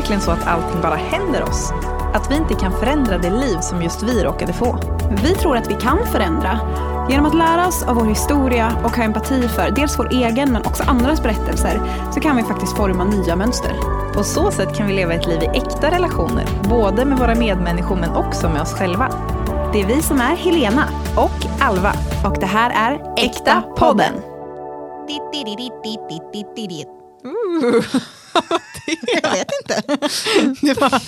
verkligen så att allting bara händer oss? Att vi inte kan förändra det liv som just vi råkade få? Vi tror att vi kan förändra. Genom att lära oss av vår historia och ha empati för dels vår egen men också andras berättelser så kan vi faktiskt forma nya mönster. På så sätt kan vi leva ett liv i äkta relationer, både med våra medmänniskor men också med oss själva. Det är vi som är Helena Och Alva. och det här är Äkta podden. Jag vet inte. Det var,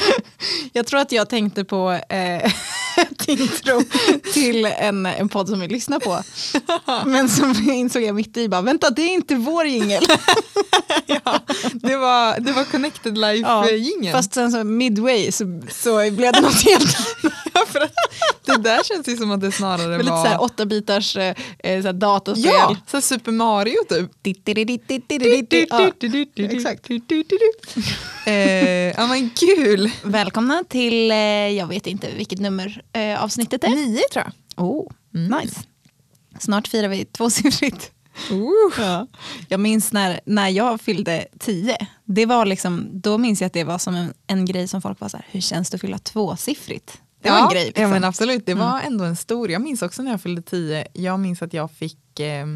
jag tror att jag tänkte på eh, ett intro till en, en podd som vi lyssnar på. Men som insåg jag mitt i, bara, vänta det är inte vår jingel. ja, det, var, det var Connected Ja, Life-jingeln. Fast sen så midway så, så blev det något helt Ja, för att det där känns ju som att det snarare med lite var... så här åtta bitars eh, så här datorspel. ja, så här Super Mario typ. Exakt. Eh, ja men kul. Välkomna till, eh, jag vet inte vilket nummer eh, avsnittet är. Nio tror jag. Oh, nice. Snart firar vi tvåsiffrigt. Uh. Ja. Jag minns när, när jag fyllde tio. Det var liksom, då minns jag att det var som en, en grej som folk var så här, hur känns det att fylla tvåsiffrigt? Det var ja, en grej. Liksom. Ja men absolut, det var ändå en stor. Jag minns också när jag fyllde tio, jag minns att jag fick, eh,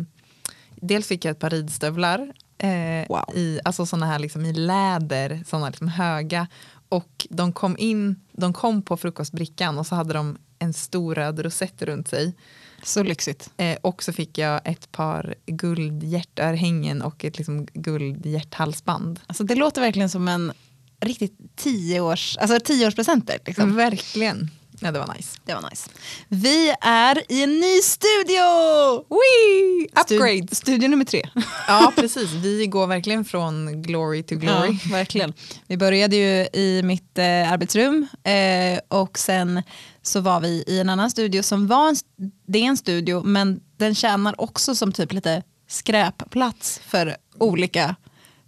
dels fick jag ett par ridstövlar, eh, Wow. i, alltså sådana här liksom i läder, sådana liksom höga. Och de kom in, de kom på frukostbrickan och så hade de en stor röd rosett runt sig. Så lyxigt. Eh, och så fick jag ett par guldhjärtörhängen och ett liksom guldhjärthalsband. Alltså, det låter verkligen som en riktigt tioårs, alltså tioårspresenter. Liksom. Verkligen. Ja det var nice. Det var nice. Vi är i en ny studio! Wee! Upgrade! studio nummer tre. Ja precis, vi går verkligen från glory to glory. Ja, verkligen. Vi började ju i mitt eh, arbetsrum eh, och sen så var vi i en annan studio som var en, det är en studio men den tjänar också som typ lite skräpplats för olika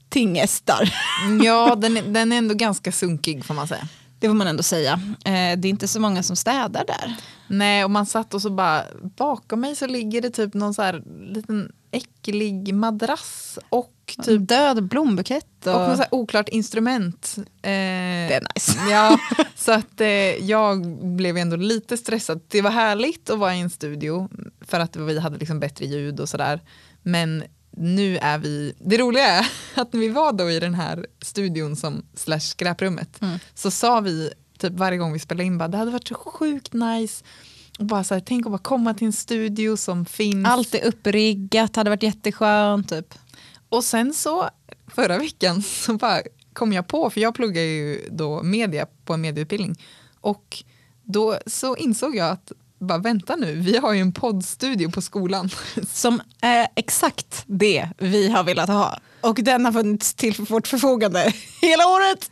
tingestar. Ja, den den är ändå ganska sunkig får man säga. Det får man ändå säga. Eh, det är inte så många som städar där. Nej, och man satt och så bara, bakom mig så ligger det typ någon så här liten äcklig madrass och typ Död blombukett. Och, och något så oklart instrument. Eh, det är nice. Ja, så att eh, jag blev ändå lite stressad. Det var härligt att vara i en studio för att vi hade liksom bättre ljud och sådär. Men nu är vi, det roliga är att när vi var då i den här studion som slash skräprummet så sa vi typ varje gång vi spelade in bara det hade varit så sjukt nice och bara så här, tänk att bara komma till en studio som finns. Allt är uppriggat, hade varit jätteskönt. Typ. Och sen så förra veckan så bara kom jag på, för jag pluggar ju då media på en medieutbildning. Och då så insåg jag att bara vänta nu, vi har ju en poddstudio på skolan. Som är exakt det vi har velat ha. Och den har funnits till för vårt förfogande hela året.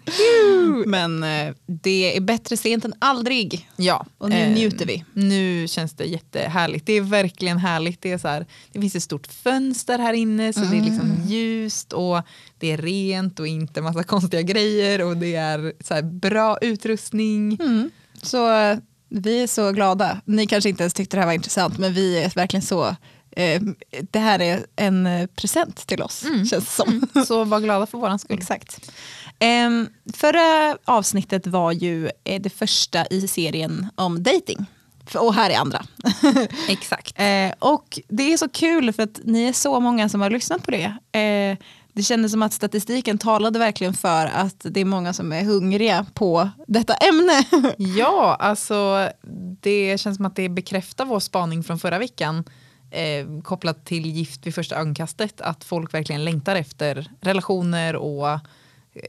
Men eh, det är bättre sent än aldrig. Ja, Och nu eh, njuter vi. Nu känns det jättehärligt. Det är verkligen härligt. Det, är så här, det finns ett stort fönster här inne så det är liksom Mm. ljust och det är rent och inte massa konstiga grejer och det är så bra utrustning. Mm. Så vi är så glada. Ni kanske inte ens tyckte det här var intressant men vi är verkligen så eh, det här är en eh, present till oss känns det som. Så var glada för våran skull. Exakt. Um, förra avsnittet var ju eh, det första i serien om dating. Och här är andra. Exakt. Eh, och det är så kul för att ni är så många som har lyssnat på det. Eh, det kändes som att statistiken talade verkligen för att det är många som är hungriga på detta ämne. Ja, alltså det känns som att det bekräftar vår spaning från förra veckan eh, kopplat till gift vid första ögonkastet att folk verkligen längtar efter relationer och eh,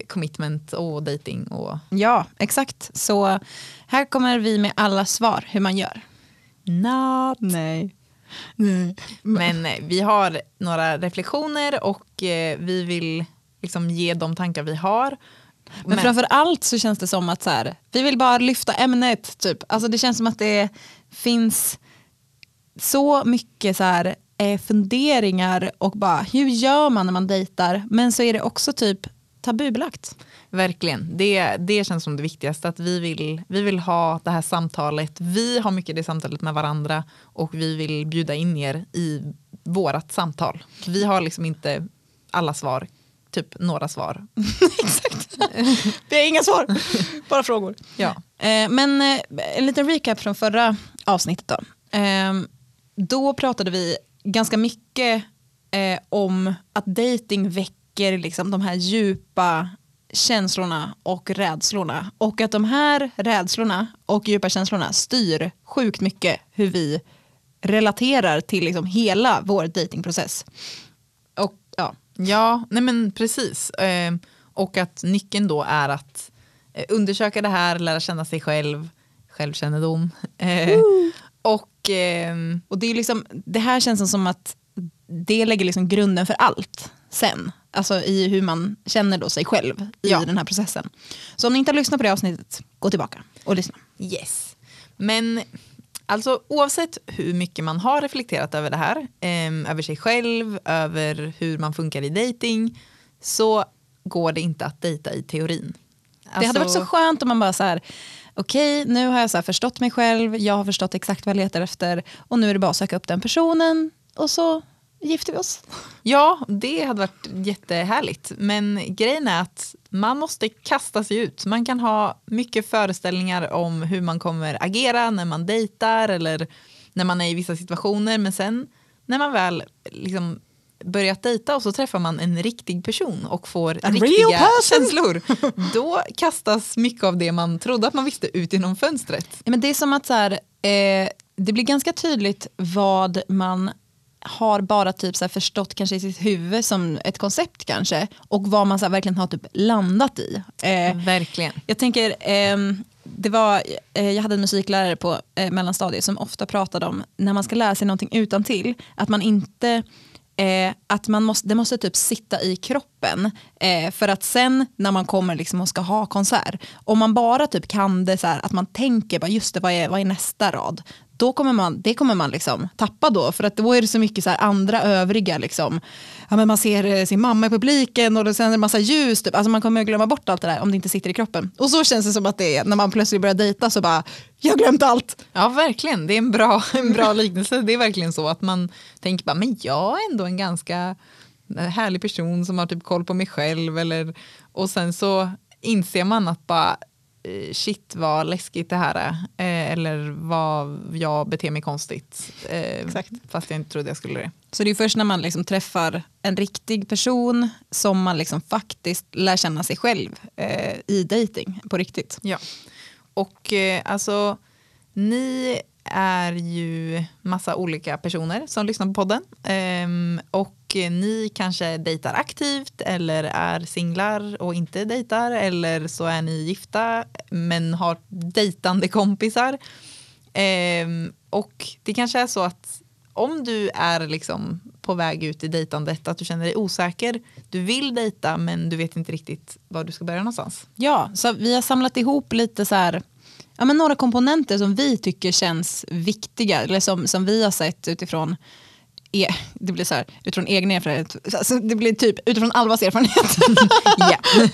commitment och dating och ja, exakt. Så här kommer vi med alla svar hur man gör. not. Nej. Men eh, vi har några reflektioner och eh, vi vill liksom ge de tankar vi har. Men, framför allt så känns det som att så här, vi vill bara lyfta ämnet. Typ. Alltså det känns som att det finns så mycket så här, eh, funderingar och bara hur gör man när man dejtar? Men så är det också typ tabubelagt. Verkligen, det, det känns som det viktigaste. Att vi vill, vi vill ha det här samtalet. Vi har mycket det samtalet med varandra och vi vill bjuda in er i vårat samtal. Vi har liksom inte alla svar, typ några svar. Exakt. Vi har inga svar, bara frågor. Ja. Eh, men eh, en liten recap från förra avsnittet då. Eh, då pratade vi ganska mycket om att dating väcker liksom de här djupa känslorna och rädslorna. Och att de här rädslorna och djupa känslorna styr sjukt mycket hur vi relaterar till liksom hela vår datingprocess. Och ja, Ja, nej men precis. Eh, och att nyckeln då är att eh, undersöka det här, lära känna sig själv, självkännedom. Eh, och ehm, Och det, är liksom, det här känns som att det lägger liksom grunden för allt sen. Alltså i hur man känner då sig själv i Ja. den här processen. Så om ni inte har lyssnat på det avsnittet, gå tillbaka och lyssna. Yes. Men alltså oavsett hur mycket man har reflekterat över det här, ehm, över sig själv, över hur man funkar i dating, så går det inte att dejta i teorin. det hade varit så Alltså- skönt om man bara så här, okej nu har jag så förstått mig själv, jag har förstått exakt vad jag letar efter och nu är det bara att söka upp den personen och så gifter vi oss. Ja, det hade varit jättehärligt. Men grejen är att man måste kasta sig ut. Man kan ha mycket föreställningar om hur man kommer agera när man dejtar eller när man är i vissa situationer. Men sen när man väl liksom börjat dejta och så träffar man en riktig person och får A riktiga känslor. Då kastas mycket av det man trodde att man visste ut genom fönstret. Ja, men det är som att så här, eh, det blir ganska tydligt vad man har bara typ så förstått kanske i sitt huvud som ett koncept kanske och vad man så verkligen har typ landat i. Eh, Verkligen. jag tänker, ehm, det var, eh, jag hade en musiklärare på eh, mellanstadiet som ofta pratade om när man ska lära sig någonting utan till att man inte Eh, att man måste, det måste typ sitta i kroppen eh, för att sen när man kommer liksom och ska ha konsert om man bara typ kan det så här att man tänker bara just det vad är, vad är nästa rad då kommer man, det kommer man liksom tappa då för att då är det så mycket så här andra övriga liksom ja, men man ser eh, sin mamma i publiken och det sen är det massa ljus typ. alltså man kommer glömma bort allt det där om det inte sitter i kroppen och så känns det som att det är när man plötsligt börjar dejta så bara jag har glömt allt Ja, verkligen. Det är en bra, en bra liknelse. Det är verkligen så att man tänker bara, men jag är ändå en ganska eh, härlig person som har typ koll på mig själv. Eller, och sen så inser man att bara, shit vad läskigt det här är. Eh, eller vad jag beter mig konstigt. Eh, Exakt. Fast jag inte trodde jag skulle det. Så det är först när man liksom träffar en riktig person som man liksom faktiskt lär känna sig själv eh, i dating på riktigt. Ja. Och eh, alltså, ni är ju massa olika personer som lyssnar på podden. Ehm, och eh, Eh, ni kanske dejtar aktivt eller är singlar och inte dejtar. Eller så är ni gifta men har dejtande kompisar. Eh, och det kanske är så att om du är liksom på väg ut i dejtandet, att du känner dig osäker, du vill dejta men du vet inte riktigt var du ska börja någonstans. Ja, så vi har samlat ihop lite så här, ja, men några komponenter som vi tycker känns viktiga eller som, som vi har sett utifrån E, det blir så här, utifrån egna erfarenhet, alltså det blir typ utifrån Alvas erfarenhet.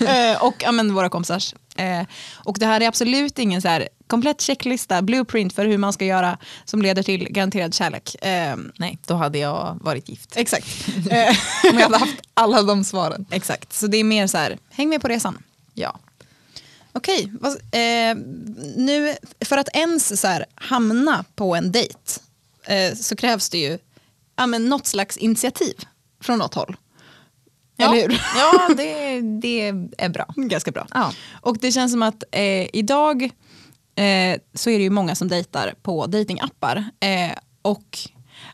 Eh, och ja, men, våra kompisars. Eh, och det här är absolut ingen så här komplett checklista, blueprint för hur man ska göra som leder till garanterad kärlek. Eh, Nej, då hade jag varit gift. exakt. Om jag hade haft alla de svaren. exakt, så det är mer så här, häng med på resan. Ja. Okej, vad, eh, nu för att ens så här, hamna på en dejt eh, så krävs det ju ja, men något slags initiativ från något håll. Ja, Eller hur? ja det, det är bra. Ganska bra. Ja. Och det känns som att eh, idag eh, så är det ju många som dejtar på datingappar. Eh, och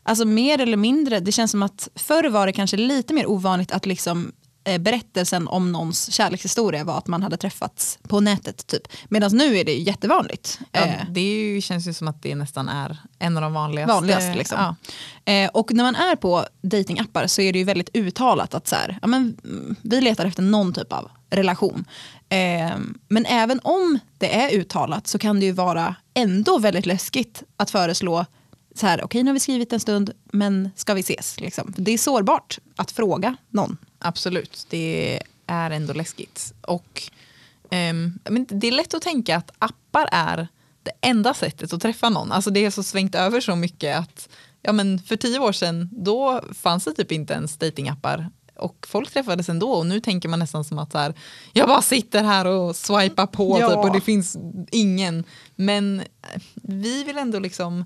alltså mer eller mindre, det känns som att förr var det kanske lite mer ovanligt att liksom berättelsen om någons kärlekshistoria var att man hade träffats på nätet typ. Medan nu är det ju jättevanligt. Ja, Eh, det ju, känns ju som att det nästan är en av de vanligaste. vanligast. Liksom. Ja. Eh, och när man är på datingappar så är det ju väldigt uttalat att så här, ja, men, mm, vi letar efter någon typ av relation. Eh, men även om det är uttalat så kan det ju vara ändå väldigt läskigt att föreslå så här, okej nu har vi skrivit en stund men ska vi ses? Liksom. Det är sårbart att fråga någon. Absolut, det är ändå läskigt. Och, ehm, men det är lätt att tänka att appar är det enda sättet att träffa någon. Alltså det är så svängt över så mycket att ja, men för tio år sedan då fanns det typ inte ens datingappar och folk träffades ändå och nu tänker man nästan som att så här, jag bara sitter här och swipar på Ja. typ, och det finns ingen. Men vi vill ändå liksom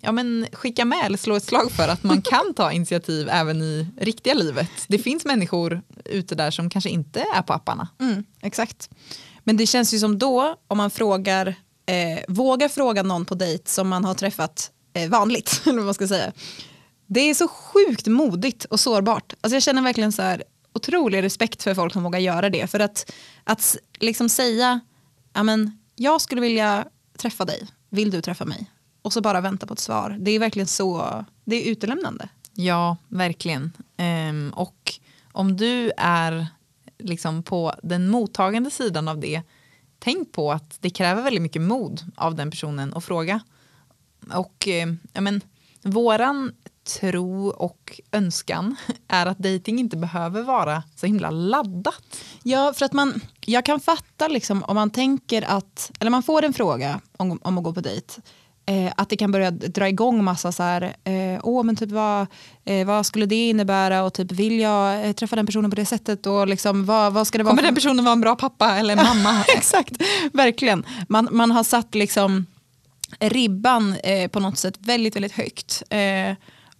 ja, men skicka med eller slå ett slag för att man kan ta initiativ även i riktiga livet. Det finns människor ute där som kanske inte är på apparna. Mm, exakt. Men det känns ju som då, om man frågar, eh, vågar fråga någon på dejt som man har träffat eh, vanligt, eller vad man ska säga. Det är så sjukt modigt och sårbart. Alltså jag känner verkligen så här otrolig respekt för folk som vågar göra det. För att, att liksom säga, jag skulle vilja träffa dig, vill du träffa mig? Och så bara vänta på ett svar. Det är verkligen så, det är utelämnande. Ja, verkligen. Ehm, och om du är liksom på den mottagande sidan av det, tänk på att det kräver väldigt mycket mod av den personen att fråga. Och eh, ja, men, våran tro och önskan är att dating inte behöver vara så himla laddat. Ja, för att man, jag kan fatta liksom, om man tänker att, eller man får en fråga om, om att gå på dejt, eh, att det kan börja dra igång massa så här, eh, åh men typ vad, eh, vad skulle det innebära och typ vill jag eh, träffa den personen på det sättet och liksom vad, vad ska det vara Kommer den personen vara en bra pappa eller mamma? Exakt, verkligen. Man, man har satt liksom ribban eh, på något sätt väldigt, väldigt högt. Eh,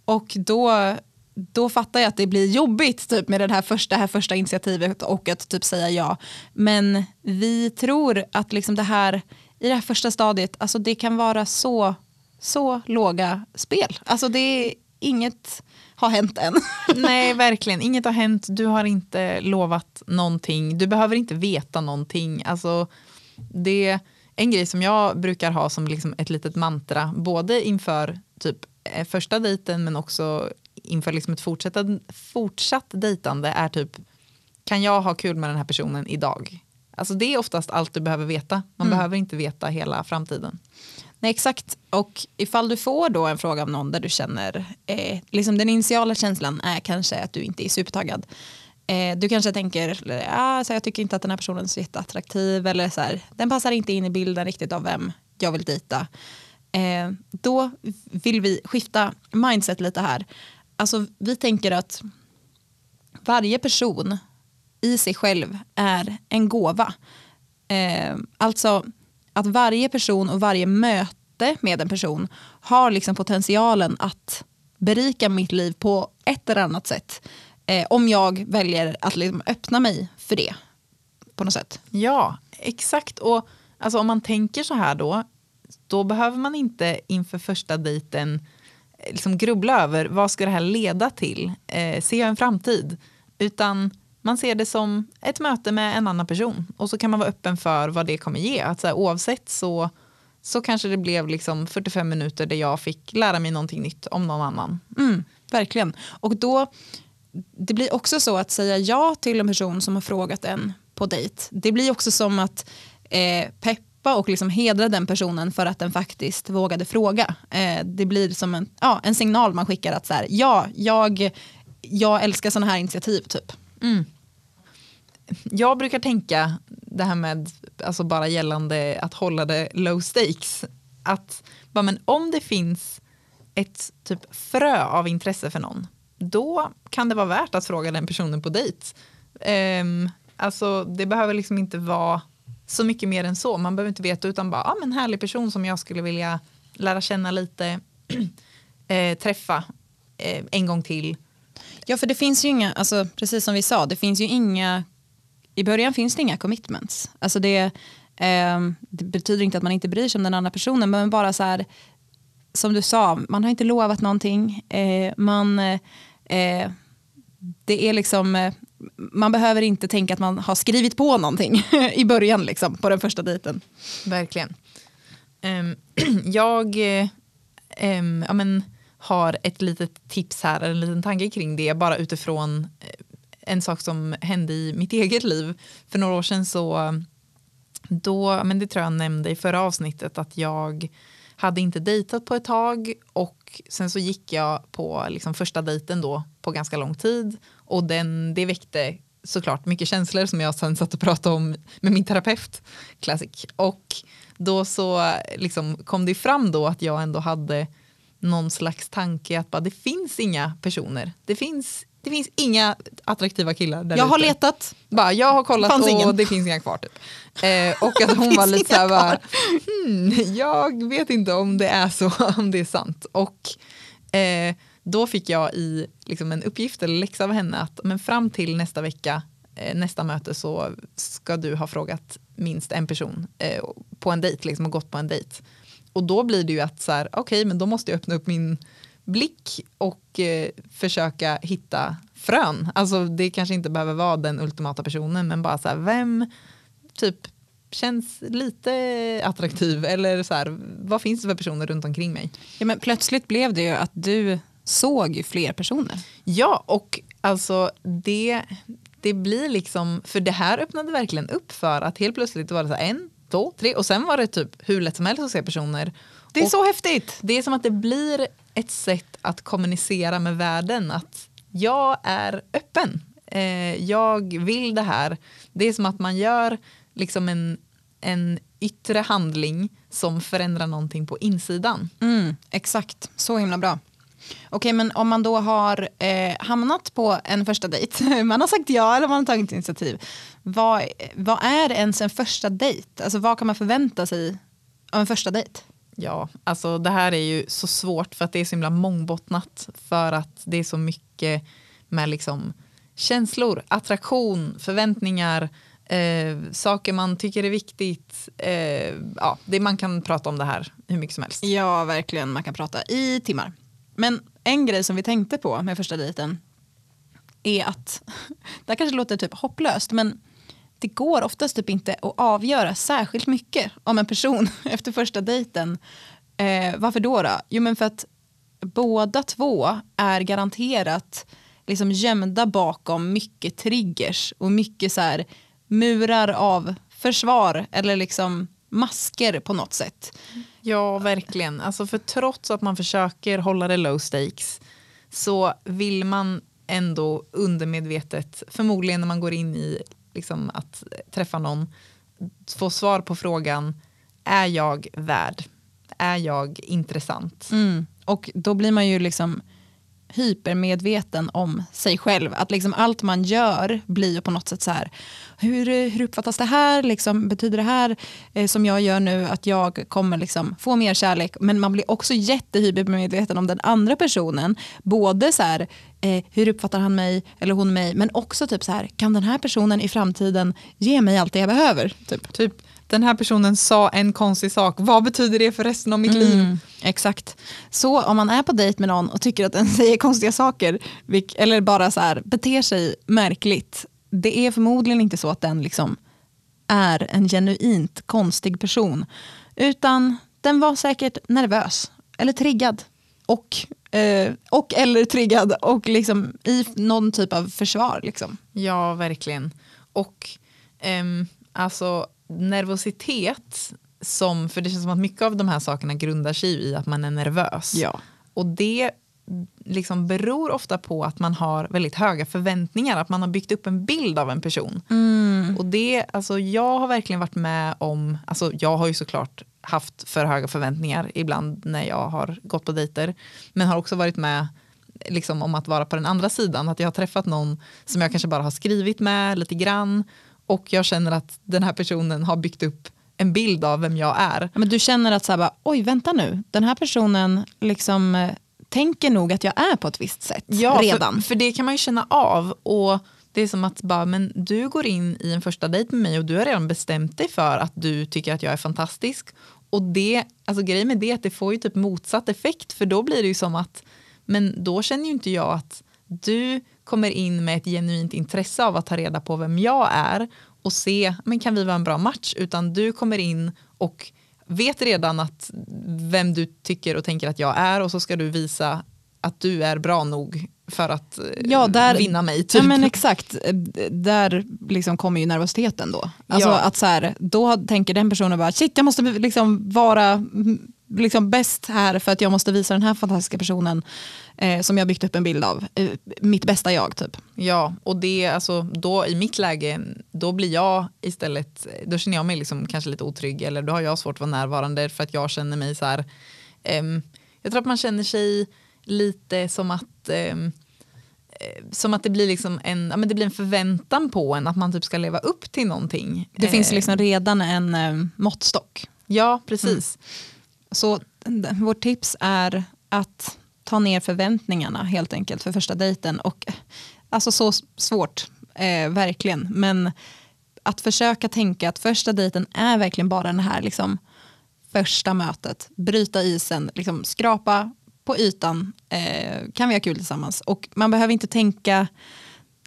och då, då fattar jag att det blir jobbigt typ, med det här första, här första initiativet och att typ säga ja. Men vi tror att liksom det här, i det här första stadiet, alltså det kan vara så, så låga spel. Alltså det är inget har hänt än. Nej, verkligen. Inget har hänt. Du har inte lovat någonting. Du behöver inte veta någonting. Alltså, det en grej som jag brukar ha som liksom ett litet mantra, både inför typ eh, första dejten men också inför liksom ett fortsatt, fortsatt dejtande är typ, kan jag ha kul med den här personen idag? Alltså det är oftast allt du behöver veta. Man behöver inte veta hela framtiden. Nej exakt, och ifall du får då en fråga av någon där du känner, eh, liksom den initiala känslan är kanske att du inte är supertaggad. Eh, du kanske tänker, ah, så jag tycker inte att den här personen är så jätteattraktiv eller så här, den passar inte in i bilden riktigt av vem jag vill dejta. Eh, då vill vi skifta mindset lite här. Alltså vi tänker att varje person i sig själv är en gåva. Eh, alltså att varje person och varje möte med en person har liksom potentialen att berika mitt liv på ett eller annat sätt. Eh, om jag väljer att liksom öppna mig för det på något sätt. Ja, exakt. Och alltså, om man tänker så här då, då behöver man inte inför första dejten eh, liksom grubbla över vad ska det här leda till? Eh, ser jag en framtid? Utan man ser det som ett möte med en annan person och så kan man vara öppen för vad det kommer ge. Att så här, oavsett så, så kanske det blev liksom 45 minuter där jag fick lära mig någonting nytt om någon annan. Mm, verkligen. Och då, det blir också så att säga ja till en person som har frågat en på dejt. Det blir också som att eh, peppa och liksom hedra den personen för att den faktiskt vågade fråga. Eh, det blir som en, ja, en signal man skickar att så här, ja, jag, jag älskar sådana här initiativ typ. Mm. Jag brukar tänka det här med alltså bara gällande att hålla det low stakes. Att bara, men om det finns ett typ frö av intresse för någon, då kan det vara värt att fråga den personen på dejt. Um, alltså, det behöver liksom inte vara så mycket mer än så. Man behöver inte veta utan bara, ah, men härlig person som jag skulle vilja lära känna lite, eh, träffa eh, en gång till. Ja, för det finns ju inga, alltså, precis som vi sa, det finns ju inga, i början finns det inga commitments. Alltså det, eh, det betyder inte att man inte bryr sig om den andra personen, men bara så här, som du sa, man har inte lovat någonting, eh, man, eh, det är liksom, eh, man behöver inte tänka att man har skrivit på någonting i början liksom, på den första dejten. Verkligen. Ehm, jag eh, ehm, ja, men, har ett litet tips här, en liten tanke kring det, bara utifrån eh, en sak som hände i mitt eget liv. För några år sedan så, då, men det tror jag nämnde i förra avsnittet, att jag hade inte dejtat på ett tag och sen så gick jag på liksom första dejten då på ganska lång tid och den, det väckte såklart mycket känslor som jag sen satt och pratade om med min terapeut, classic. Och då så liksom kom det fram då att jag ändå hade någon slags tanke att bara, det finns inga personer. Det finns, det finns inga attraktiva killar där Jag har ute. letat. Bara, jag har kollat Fanns och ingen. det finns inga kvar. Typ. Eh, och att hon var lite såhär, inga bara, hmm, jag vet inte om det är så, om det är sant. Och eh, då fick jag i liksom, en uppgift eller läxa av henne att men fram till nästa vecka, eh, nästa möte så ska du ha frågat minst en person eh, på en dejt, liksom, och gått på en dejt. Och då blir det ju att så här, okej, men då måste jag öppna upp min blick och eh, försöka hitta frön. Alltså det kanske inte behöver vara den ultimata personen, men bara så här, vem typ känns lite attraktiv eller så här, vad finns det för personer runt omkring mig? Ja, men plötsligt blev det ju att du såg fler personer. Ja, och alltså det, det blir liksom, för det här öppnade verkligen upp för att helt plötsligt var det så här, en, två, tre och sen var det typ hur lätt som helst att se personer. Det är Och så häftigt. Det är som att det blir ett sätt att kommunicera med världen att jag är öppen. Eh, jag vill det här. Det är som att man gör liksom en, en yttre handling som förändrar någonting på insidan. Mm, exakt, så himla bra. Okej, men om man då har eh, hamnat på en första dejt, man har sagt ja eller man har tagit initiativ. Vad, vad är ens en första dejt? Alltså vad kan man förvänta sig av en första dejt? Ja, alltså det här är ju så svårt för att det är så himla mångbottnat för att det är så mycket med liksom känslor, attraktion, förväntningar, eh, saker man tycker är viktigt. Eh, ja, det, man kan prata om det här hur mycket som helst. Ja, verkligen. Man kan prata i timmar. Men en grej som vi tänkte på med första dejten är att, det här kanske låter typ hopplöst, men det går oftast typ inte att avgöra särskilt mycket om en person efter första dejten. Eh, varför då, då? Jo, men för att båda två är garanterat liksom gömda bakom mycket triggers och mycket så här murar av försvar eller liksom masker på något sätt. Ja, verkligen. Alltså för trots att man försöker hålla det low stakes så vill man ändå undermedvetet, förmodligen när man går in i liksom, att träffa någon, få svar på frågan, är jag värd? Är jag intressant? Mm. Och då blir man ju liksom hypermedveten om sig själv. Att liksom allt man gör blir på något sätt så här, hur, hur uppfattas det här? Liksom, betyder det här eh, som jag gör nu att jag kommer liksom få mer kärlek? Men man blir också jättehypermedveten om den andra personen. Både så här, eh, hur uppfattar han mig eller hon mig? Men också typ så här, kan den här personen i framtiden ge mig allt det jag behöver? Typ. Typ, den här personen sa en konstig sak, vad betyder det för resten av mitt liv? Mm, exakt. Så om man är på dejt med någon och tycker att den säger konstiga saker eller bara så här, beter sig märkligt, det är förmodligen inte så att den liksom är en genuint konstig person. Utan den var säkert nervös eller triggad. Och, eh, och eller triggad och liksom i någon typ av försvar. Liksom. Ja, verkligen. Och ehm, alltså nervositet, som, för det känns som att mycket av de här sakerna grundar sig i att man är nervös. Ja. Och det liksom beror ofta på att man har väldigt höga förväntningar, att man har byggt upp en bild av en person. Och det, alltså jag har verkligen varit med om, alltså jag har ju såklart haft för höga förväntningar ibland när jag har gått på dejter, men har också varit med liksom om att vara på den andra sidan, att jag har träffat någon som jag kanske bara har skrivit med lite grann och jag känner att den här personen har byggt upp en bild av vem jag är. Ja, Men du känner att så här bara, oj vänta nu, den här personen liksom eh, tänker nog att jag är på ett visst sätt redan. För, för det kan man ju känna av. Och det är som att bara, men du går in i en första dejt med mig och du har redan bestämt dig för att du tycker att jag är fantastisk. Och det, alltså grejen med det är att det får ju typ motsatt effekt för då blir det ju som att, men då känner ju inte jag att du kommer in med ett genuint intresse av att ta reda på vem jag är och se, men kan vi vara en bra match? Utan du kommer in och vet redan att vem du tycker och tänker att jag är och så ska du visa att du är bra nog för att eh, Ja, där- vinna mig. Typ. Ja men exakt, Eh, där liksom kommer ju nervositeten då. Alltså Ja. att så här, då tänker den personen bara shit jag måste liksom vara liksom bäst här för att jag måste visa den här fantastiska personen eh, som jag byggt upp en bild av, eh, mitt bästa jag typ. Ja, och det, alltså, då i mitt läge, då blir jag istället, då känner jag mig liksom kanske lite otrygg eller då har jag svårt att vara närvarande för att jag känner mig så här, ehm, jag tror att man känner sig lite som att ehm, eh, som att det blir, liksom en, ja, men det blir en förväntan på en att man typ ska leva upp till någonting. Det finns Eh, liksom redan en eh, måttstock. Ja, precis. Så vårt tips är att ta ner förväntningarna helt enkelt för första dejten. Och, alltså så svårt, eh, verkligen. Men att försöka tänka att första dejten är verkligen bara den här liksom, första mötet. Bryta isen, liksom, skrapa på ytan. Eh, kan vi ha kul tillsammans? Och man behöver inte tänka,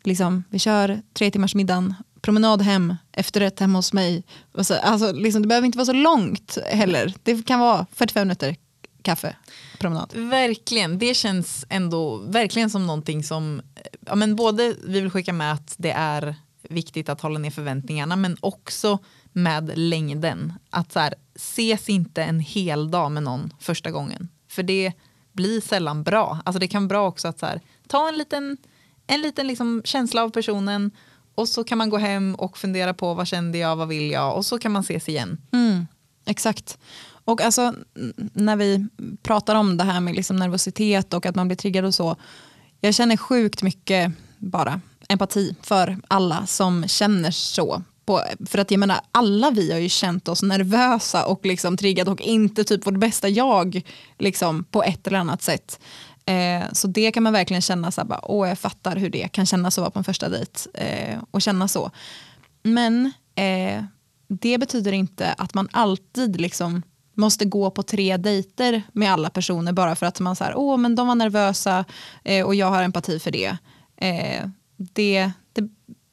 liksom, vi kör tre timmars middagen, promenad hem, efterrätt hemma hos mig. Alltså, alltså, liksom, det behöver inte vara så långt heller. Det kan vara 45 minuter kaffe, promenad. Verkligen, det känns ändå verkligen som någonting som, eh, ja men både vi vill skicka med att det är viktigt att hålla ner förväntningarna men också med längden. Att så här, ses inte en hel dag med någon första gången. För det blir sällan bra. Alltså det kan vara bra också att så här, ta en liten, en liten liksom känsla av personen och så kan man gå hem och fundera på vad kände jag, vad vill jag och så kan man ses igen. Mm, exakt. Och alltså, när vi pratar om det här med liksom nervositet och att man blir triggad och så. Jag känner sjukt mycket bara empati för alla som känner så. På, för att jag menar, alla vi har ju känt oss nervösa och liksom triggade och inte typ vårt bästa jag liksom, på ett eller annat sätt. Eh, så det kan man verkligen känna så här, bara, åh jag fattar hur det kan kännas att vara på en första dejt eh, och känna så. Men eh, det betyder inte att man alltid liksom måste gå på tre dejter med alla personer bara för att man säger åh men de var nervösa eh, och jag har empati för det. Eh, det, det.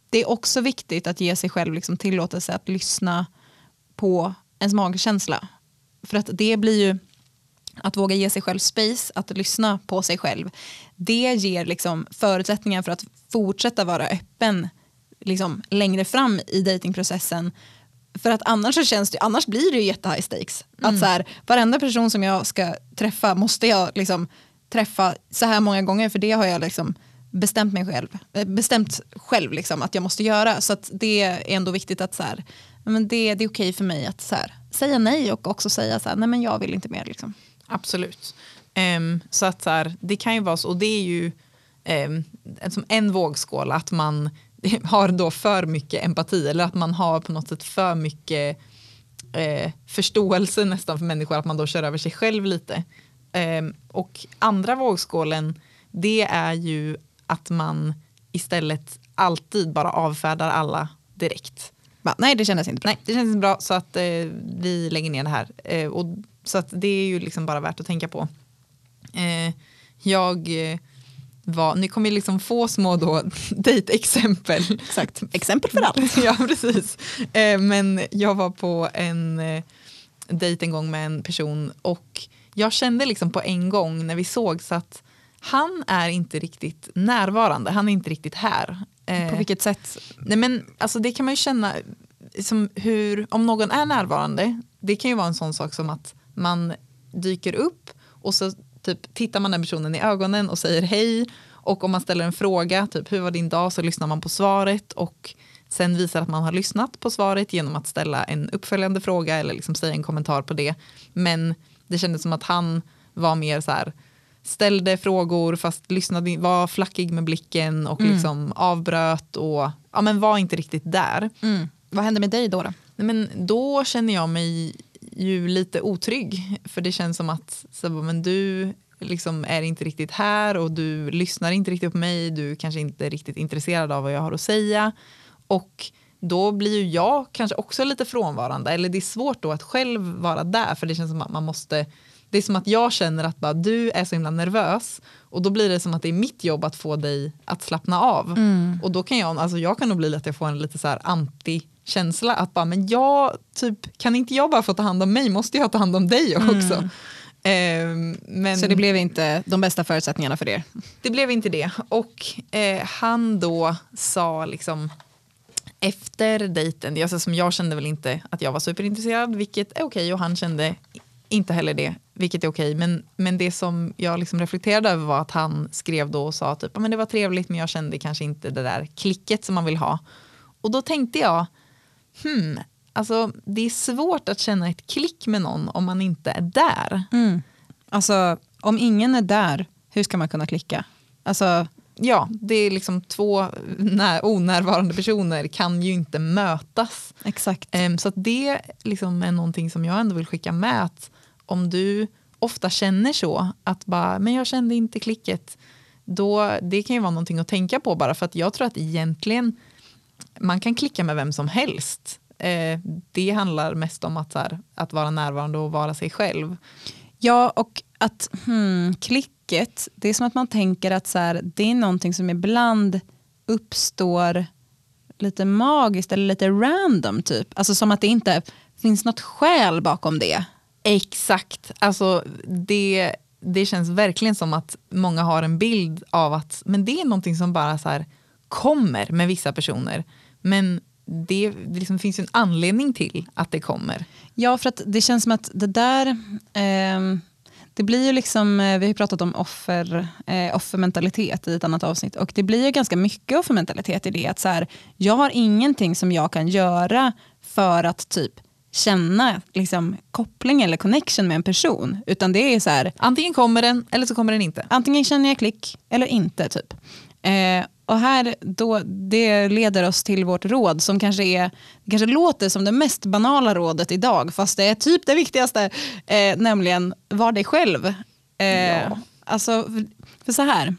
Det är också viktigt att ge sig själv liksom tillåtelse att lyssna på ens magkänsla. För att det blir ju att våga ge sig själv space, att lyssna på sig själv. Det ger liksom förutsättningar för att fortsätta vara öppen liksom längre fram i datingprocessen. För att annars så känns det, annars blir det ju jätte high stakes. Att så här, varenda person som jag ska träffa måste jag liksom träffa så här många gånger för det har jag liksom bestämt mig själv, eh, bestämt själv liksom att jag måste göra. Så det är ändå viktigt att så här, men det, det är okej för mig att så här, säga nej och också säga så här, nej men jag vill inte mer. Liksom. Absolut. Ehm, så att så här, det kan ju vara så, och det är ju um, som en vågskål att man har då för mycket empati eller att man har på något sätt för mycket eh, förståelse nästan för människor, att man då kör över sig själv lite. Ehm, och andra vågskålen, det är ju att man istället alltid bara avfärdar alla direkt. Va, nej det kändes inte bra. Nej, det känns inte bra så att eh, vi lägger ner det här. Eh, och, så det är ju liksom bara värt att tänka på. Eh, jag eh, var, ni kommer ju liksom få små då dejtexempel. Exakt. Exempel för allt. ja, precis. Eh, men jag var på en eh, dejt en gång med en person och jag kände liksom på en gång när vi såg så att han är inte riktigt närvarande, han är inte riktigt här. Eh, På vilket sätt? Nej men alltså det kan man ju känna, som hur, om någon är närvarande, det kan ju vara en sån sak som att man dyker upp och så typ tittar man den personen i ögonen och säger hej och om man ställer en fråga, typ hur var din dag, så lyssnar man på svaret och sen visar att man har lyssnat på svaret genom att ställa en uppföljande fråga eller liksom säga en kommentar på det. Men det kändes som att han var mer så här, ställde frågor fast lyssnade, var flackig med blicken och liksom avbröt och ja, men var inte riktigt där. Mm. Vad hände med dig då? då? Nej, Men då känner jag mig ju lite otrygg. För det känns som att så, men du liksom är inte riktigt här och du lyssnar inte riktigt på mig, du kanske inte är riktigt intresserad av vad jag har att säga. Och då blir ju jag kanske också lite frånvarande. Eller det är svårt då att själv vara där för det känns som att man måste det är som att jag känner att bara, du är så himla nervös. Och då blir det som att det är mitt jobb att få dig att slappna av. Och då kan jag, alltså jag kan nog bli att jag får en lite så här anti-känsla att bara, men jag, typ, kan inte jag bara få ta hand om mig, måste jag ta hand om dig också? Ehm, men Så det blev inte de bästa förutsättningarna för er? det blev inte det. Och eh, han då sa liksom efter dejten, alltså som jag kände väl inte att jag var superintresserad, vilket är okej och han kände inte heller det, vilket är okej. Men, men det som jag liksom reflekterade över var att han skrev då och sa typ, "Ja, men det var trevligt men jag kände kanske inte det där klicket som man vill ha. Och då tänkte jag, hmm, alltså det är svårt att känna ett klick med någon om man inte är där. Alltså, om ingen är där, hur ska man kunna klicka? Alltså, ja, det är liksom två när, onärvarande personer kan ju inte mötas. Exakt. Ehm, så det liksom är någonting som jag ändå vill skicka med. Att om du ofta känner så, att bara, men jag kände inte klicket. Då, det kan ju vara någonting att tänka på bara för att jag tror att egentligen man kan klicka med vem som helst. Eh, det handlar mest om att, så här, att vara närvarande och vara sig själv. Ja, och att hmm, klicket, det är som att man tänker att så här, det är någonting som ibland uppstår lite magiskt eller lite random typ. Alltså som att det inte finns något skäl bakom det. Exakt. Alltså, det, det känns verkligen som att många har en bild av att men det är någonting som bara så här, kommer med vissa personer. Men det, det liksom finns ju en anledning till att det kommer. Ja, för att det känns som att det där, ehm, det blir ju liksom, eh, vi har ju pratat om offer, eh, offermentalitet i ett annat avsnitt och det blir ju ganska mycket offermentalitet i det att så här, jag har ingenting som jag kan göra för att typ känna liksom, koppling eller connection med en person. Utan det är så här, Antingen kommer den eller så kommer den inte. antingen känner jag klick eller inte. typ. Eh, och här då, Det leder oss till vårt råd som kanske, är, kanske låter som det mest banala rådet idag fast det är typ det viktigaste, eh, nämligen var dig själv. Eh, Ja. Alltså, för, för så här,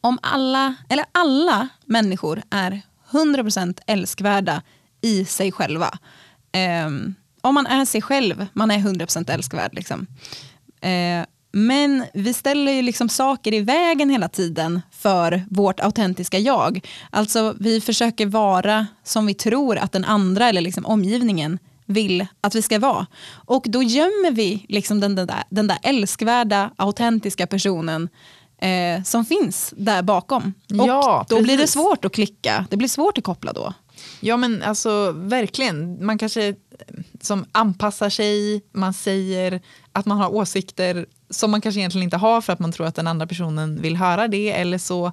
om alla, eller alla människor är 100% älskvärda i sig själva. Ehm, om man är sig själv, man är 100% älskvärd. Liksom. Eh, men vi ställer ju liksom saker i vägen hela tiden för vårt autentiska jag. Alltså vi försöker vara som vi tror att den andra eller liksom omgivningen vill att vi ska vara. Och då gömmer vi liksom den, den, där, den där älskvärda, autentiska personen eh, som finns där bakom. Och Ja, då blir det precis. svårt att klicka. Det blir svårt att koppla då. Ja men alltså verkligen, man kanske eh, som anpassar sig, man säger att man har åsikter som man kanske egentligen inte har för att man tror att den andra personen vill höra det eller så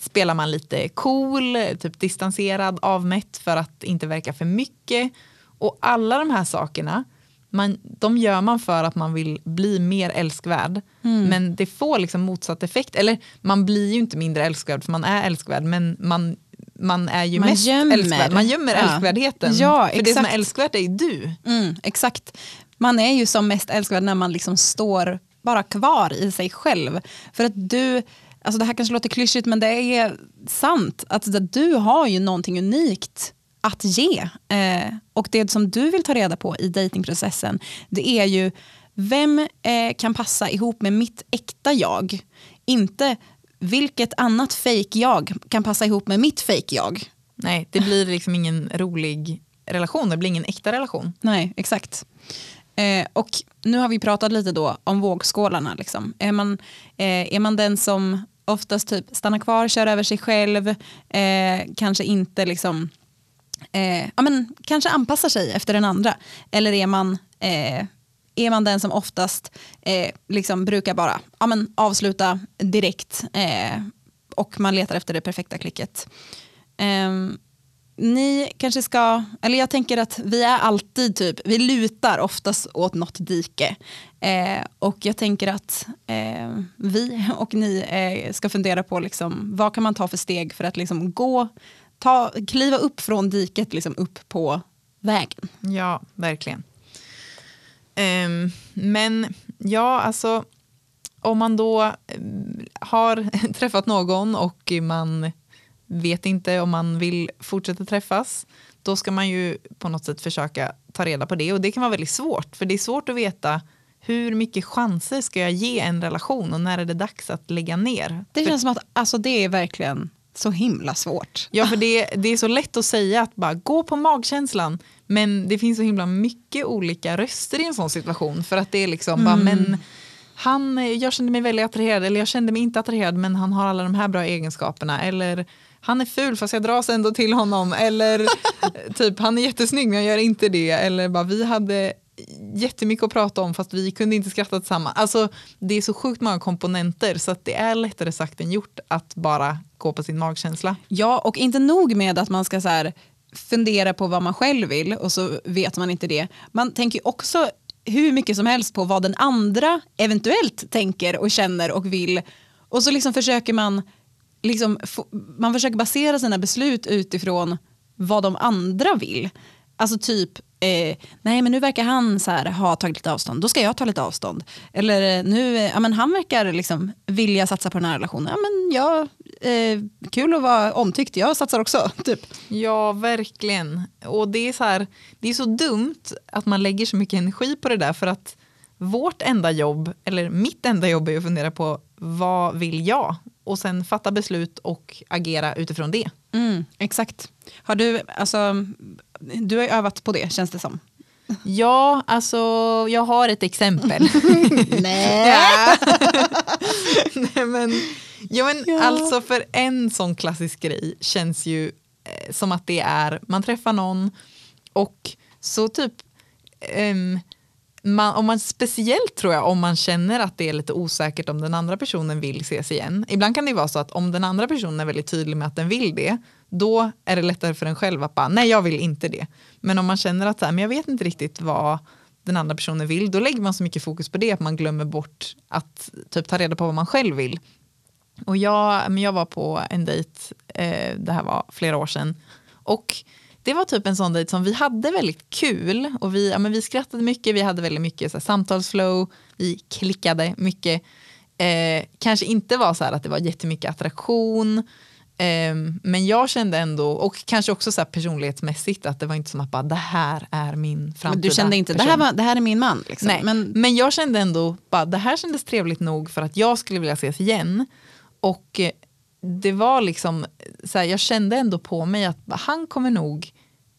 spelar man lite cool, typ distanserad, avmätt för att inte verka för mycket. Och alla de här sakerna, man, de gör man för att man vill bli mer älskvärd. Mm. Men det får liksom motsatt effekt. Eller man blir ju inte mindre älskvärd för man är älskvärd men man, man är ju Man mest gömmer. älskvärd. Man gömmer Ja. älskvärdheten. Ja, för det som är älskvärt är ju du. Mm, exakt. Man är ju som mest älskvärd när man liksom står bara kvar i sig själv. För att du, alltså det här kanske låter klyschigt men det är sant. Att du har ju någonting unikt att ge. Eh, och det som du vill ta reda på i datingprocessen det är ju vem eh, kan passa ihop med mitt äkta jag? Inte vilket annat fake jag kan passa ihop med mitt fake jag. Nej, det blir liksom ingen rolig relation, det blir ingen äkta relation. Nej, exakt. Eh, och nu har vi pratat lite då om vågskålarna. Liksom. Är, man, eh, är man den som oftast typ stannar kvar, kör över sig själv, eh, kanske inte liksom, eh, ja, men, kanske anpassar sig efter den andra. Eller är man, eh, är man den som oftast eh, liksom brukar bara ja, men, avsluta direkt eh, och man letar efter det perfekta klicket. Ehm, ni kanske ska, eller jag tänker att vi är alltid typ, vi lutar oftast åt något dike. Eh, och jag tänker att eh, vi och ni eh, ska fundera på liksom, vad kan man ta för steg för att liksom gå, ta, kliva upp från diket liksom upp på vägen. Ja, verkligen. Ehm, men ja, alltså om man då eh, har träffat någon och man vet inte om man vill fortsätta träffas, då ska man ju på något sätt försöka ta reda på det. Och det kan vara väldigt svårt, för det är svårt att veta hur mycket chanser ska jag ge en relation och när är det dags att lägga ner? Det För- känns som att alltså, det är verkligen så himla svårt. Ja, för det, det är så lätt att säga att bara gå på magkänslan. Men det finns så himla mycket olika röster i en sån situation. För att det är liksom bara, men han, jag kände mig väldigt attraherad eller jag kände mig inte attraherad men han har alla de här bra egenskaperna. Eller han är ful fast jag dras ändå till honom. Eller typ han är jättesnygg men jag gör inte det. Eller bara vi hade jättemycket att prata om fast vi kunde inte skratta tillsammans. Alltså det är så sjukt många komponenter så att det är lättare sagt än gjort att bara gå på sin magkänsla. Ja, och inte nog med att man ska så här, fundera på vad man själv vill och så vet man inte det. Man tänker också hur mycket som helst på vad den andra eventuellt tänker och känner och vill. Och så liksom försöker man liksom, man försöker basera sina beslut utifrån vad de andra vill. Alltså typ, eh, nej men nu verkar han så här, ha tagit lite avstånd, då ska jag ta lite avstånd. Eller eh, nu, eh, ja, men han verkar liksom vilja satsa på den här relationen, ja men jag, eh, kul att vara omtyckt, jag satsar också. Typ. Ja, verkligen. Och det är, så här, det är så dumt att man lägger så mycket energi på det där för att vårt enda jobb, eller mitt enda jobb är att fundera på vad vill jag? Och sen fatta beslut och agera utifrån det. Mm, exakt. Har du, alltså, du har ju övat på det känns det som. Ja, alltså jag har ett exempel. Nej. Ja. Nej, men, ja, men Alltså för en sån klassisk grej känns ju eh, som att det är, man träffar någon och så typ, ehm, man, om man, speciellt tror jag om man känner att det är lite osäkert om den andra personen vill ses igen. Ibland kan det vara så att om den andra personen är väldigt tydlig med att den vill det, då är det lättare för en själv att bara, nej jag vill inte det. Men om man känner att så här, men jag vet inte riktigt vad den andra personen vill, då lägger man så mycket fokus på det att man glömmer bort att typ ta reda på vad man själv vill. Och jag, men jag var på en dejt, eh, det här var flera år sedan, och det var typ en sån dejt som vi hade väldigt kul och vi, ja, men vi skrattade mycket, vi hade väldigt mycket så här, samtalsflow, vi klickade mycket. Eh, kanske inte var så här att det var jättemycket attraktion, eh, men jag kände ändå, och kanske också så här personlighetsmässigt, att det var inte som att bara det här är min framtida Men du kände inte, det här, var, det här är min man. Liksom. Nej, Men, men, jag kände ändå bara det här kändes trevligt nog för att jag skulle vilja ses igen. Och eh, det var liksom, så här, jag kände ändå på mig att han kommer nog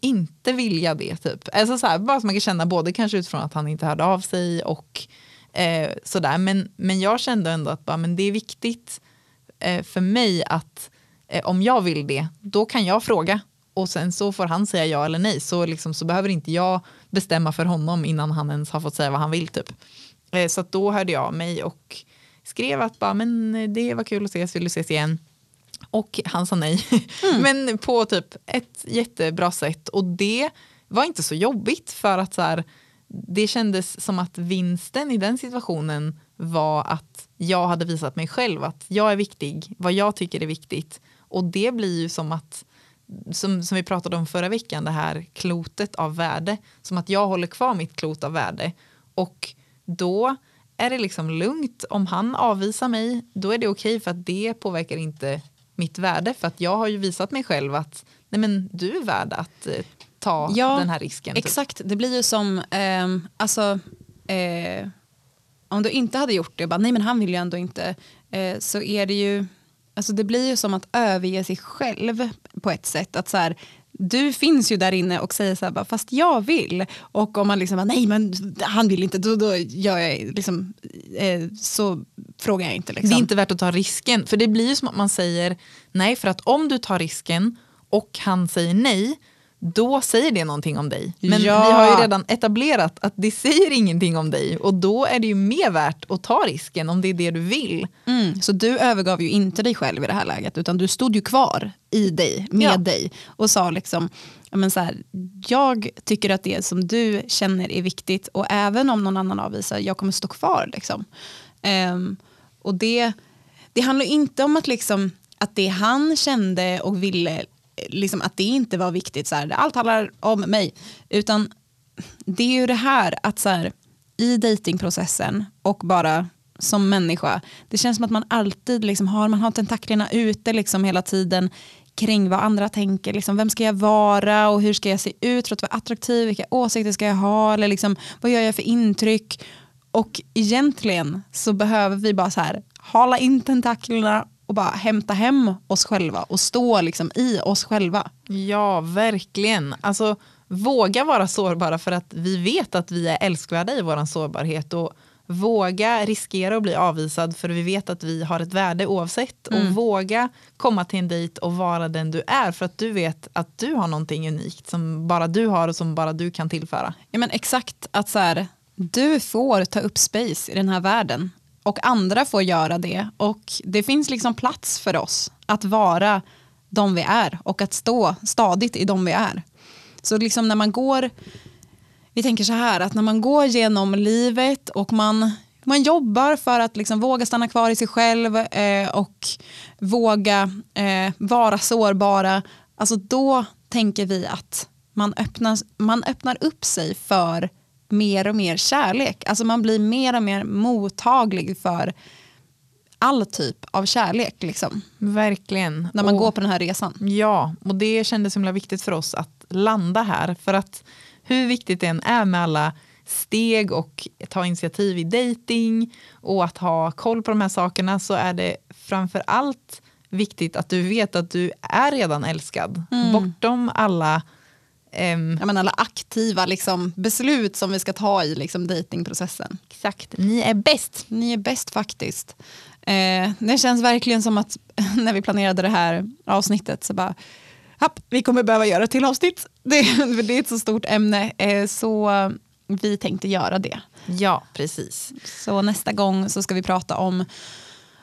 inte vilja det. Typ. Alltså så här, bara så man kan känna både kanske utifrån att han inte hörde av sig och eh, sådär. Men, men jag kände ändå att bara, men det är viktigt eh, för mig att eh, om jag vill det, då kan jag fråga. Och sen så får han säga ja eller nej. Så, liksom, så behöver inte jag bestämma för honom innan han ens har fått säga vad han vill. Typ. Eh, så att då hörde jag av mig och skrev att bara, men eh, det var kul att ses, vill du ses igen? Och han sa nej. Men på typ ett jättebra sätt. Och det var inte så jobbigt för att så här, det kändes som att vinsten i den situationen var att jag hade visat mig själv att jag är viktig, vad jag tycker är viktigt. Och det blir ju som att, som, som vi pratade om förra veckan, det här klotet av värde. Som att jag håller kvar mitt klot av värde. Och då är det liksom lugnt. Om han avvisar mig, då är det okej för att det påverkar inte mitt värde. För att jag har ju visat mig själv att nej men, du är värd att eh, ta Ja, den här risken. typ. Exakt, det blir ju som, ehm, alltså, eh, om du inte hade gjort det, bara, nej men han vill ju ändå inte, eh, så är det ju, alltså det blir ju som att överge sig själv på ett sätt. Att så här, du finns ju där inne och säger så här, bara, fast jag vill. Och om man liksom, bara, nej men han vill inte, då, då gör jag liksom, eh, så frågar jag inte. Liksom. Det är inte värt att ta risken. För det blir ju som att man säger nej, för att om du tar risken och han säger nej, då säger det någonting om dig. Men Ja. vi har ju redan etablerat att det säger ingenting om dig och då är det ju mer värt att ta risken om det är det du vill. Mm, så du övergav ju inte dig själv i det här läget utan du stod ju kvar i dig, med Ja. dig och sa liksom men så här, jag tycker att det som du känner är viktigt och även om någon annan avvisar, jag kommer stå kvar. Liksom. Ehm, och det, det handlar inte om att, liksom, att det han kände och ville, liksom, att det inte var viktigt, så här, allt handlar om mig. Utan det är ju det här att så här, i datingprocessen och bara som människa, det känns som att man alltid liksom har, man har tentaklerna ute liksom hela tiden kring vad andra tänker. Liksom, vem ska jag vara och hur ska jag se ut för att vara attraktiv? Vilka åsikter ska jag ha? Eller liksom, vad gör jag för intryck? Och egentligen så behöver vi bara så här hala in tentaklerna och bara hämta hem oss själva och stå liksom i oss själva. Ja, verkligen. Alltså, våga vara sårbara för att vi vet att vi är älskvärda i vår sårbarhet och våga riskera att bli avvisad för vi vet att vi har ett värde oavsett och våga komma till en dejt och vara den du är för att du vet att du har någonting unikt som bara du har och som bara du kan tillföra. Ja, men exakt, att så här, du får ta upp space i den här världen och andra får göra det och det finns liksom plats för oss att vara de vi är och att stå stadigt i de vi är. Så liksom när man går, vi tänker så här att när man går genom livet och man man jobbar för att liksom våga stanna kvar i sig själv eh, och våga eh, vara sårbara, alltså då tänker vi att man öppnar, man öppnar upp sig för mer och mer kärlek. Alltså man blir mer och mer mottaglig för all typ av kärlek. Liksom, Verkligen. när man Och- går på den här resan. Ja, och det kändes himla viktigt för oss att landa här. För att hur viktigt det än är med alla steg och ta initiativ i dating och att ha koll på de här sakerna så är det framför allt viktigt att du vet att du är redan älskad. Bortom alla ehm, Jag menar, alla aktiva liksom, beslut som vi ska ta i liksom, datingprocessen. Exakt, ni är bäst. Ni är bäst faktiskt. Eh, det känns verkligen som att när vi planerade det här avsnittet så bara, Happ, vi kommer behöva göra ett till avsnitt. Det, det är ett så stort ämne. Eh, så vi tänkte göra det. Ja, precis. Så nästa gång så ska vi prata om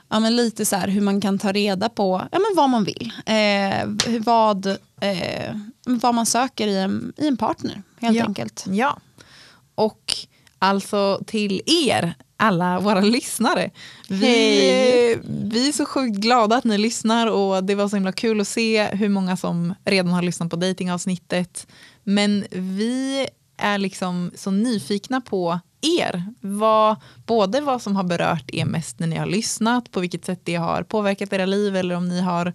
ja, men lite så här hur man kan ta reda på ja, men vad man vill. Eh, vad, eh, vad man söker i en, i en partner helt ja. enkelt. Ja, och alltså till er, alla våra lyssnare. Vi, Hej. vi är så sjukt glada att ni lyssnar och det var så himla kul att se hur många som redan har lyssnat på datingavsnittet. Men vi är liksom så nyfikna på er. Vad, både vad som har berört er mest när ni har lyssnat, på vilket sätt det har påverkat era liv eller om ni har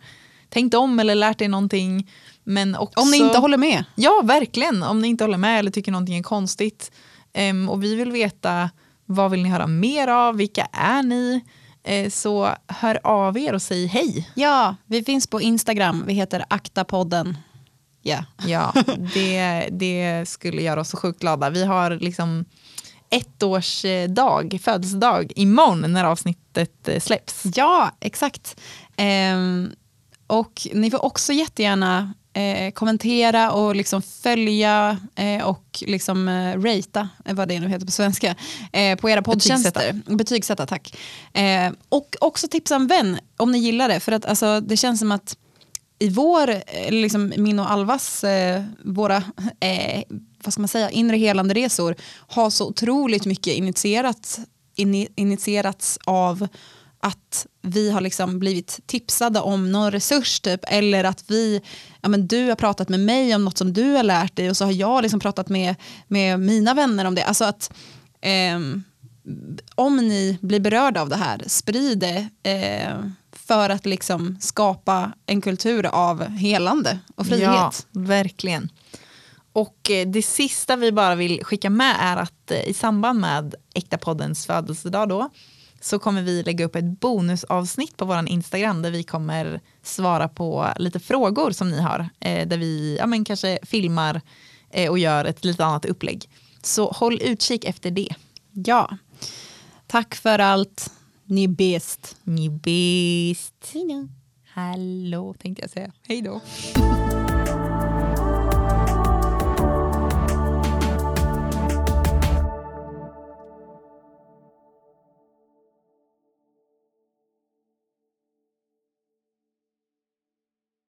tänkt om eller lärt er någonting. Men också, Om ni inte håller med. Ja, verkligen. Om ni inte håller med eller tycker någonting är konstigt. Ehm, och vi vill veta vad vill ni höra mer av? Vilka är ni? Eh, så hör av er och säg hej. Ja, vi finns på Instagram. Vi heter Aktapodden. Ja. Ja, det, det skulle göra oss så sjukt glada. Vi har liksom ett års eh, dag, födelsedag imorgon när avsnittet eh, släpps. Ja, exakt. Ehm, och ni får också jättegärna eh, kommentera och liksom följa eh, och liksom eh, ratea, eh, vad det nu heter på svenska, eh, på era poddtjänster. Betygsätta. tack. Eh, och också tipsa en vän om ni gillar det, för att alltså, det känns som att i vår, liksom min och Alvas, våra vad ska man säga, inre helande resor har så otroligt mycket initierat, in, initierats av att vi har liksom blivit tipsade om någon resurs typ, eller att vi, ja, men du har pratat med mig om något som du har lärt dig och så har jag liksom pratat med, med mina vänner om det. Alltså att eh, om ni blir berörda av det här, sprid det eh, för att liksom skapa en kultur av helande och frihet. Ja, verkligen. Och eh, det sista vi bara vill skicka med är att eh, i samband med Äkta-poddens födelsedag då så kommer vi lägga upp ett bonusavsnitt på vår Instagram där vi kommer svara på lite frågor som ni har. Eh, där vi ja, men kanske filmar och gör ett lite annat upplägg. Så håll utkik efter det. Ja. Tack för allt. Ni är bäst. Ni är bäst. Hallå tänkte jag säga. Hej då.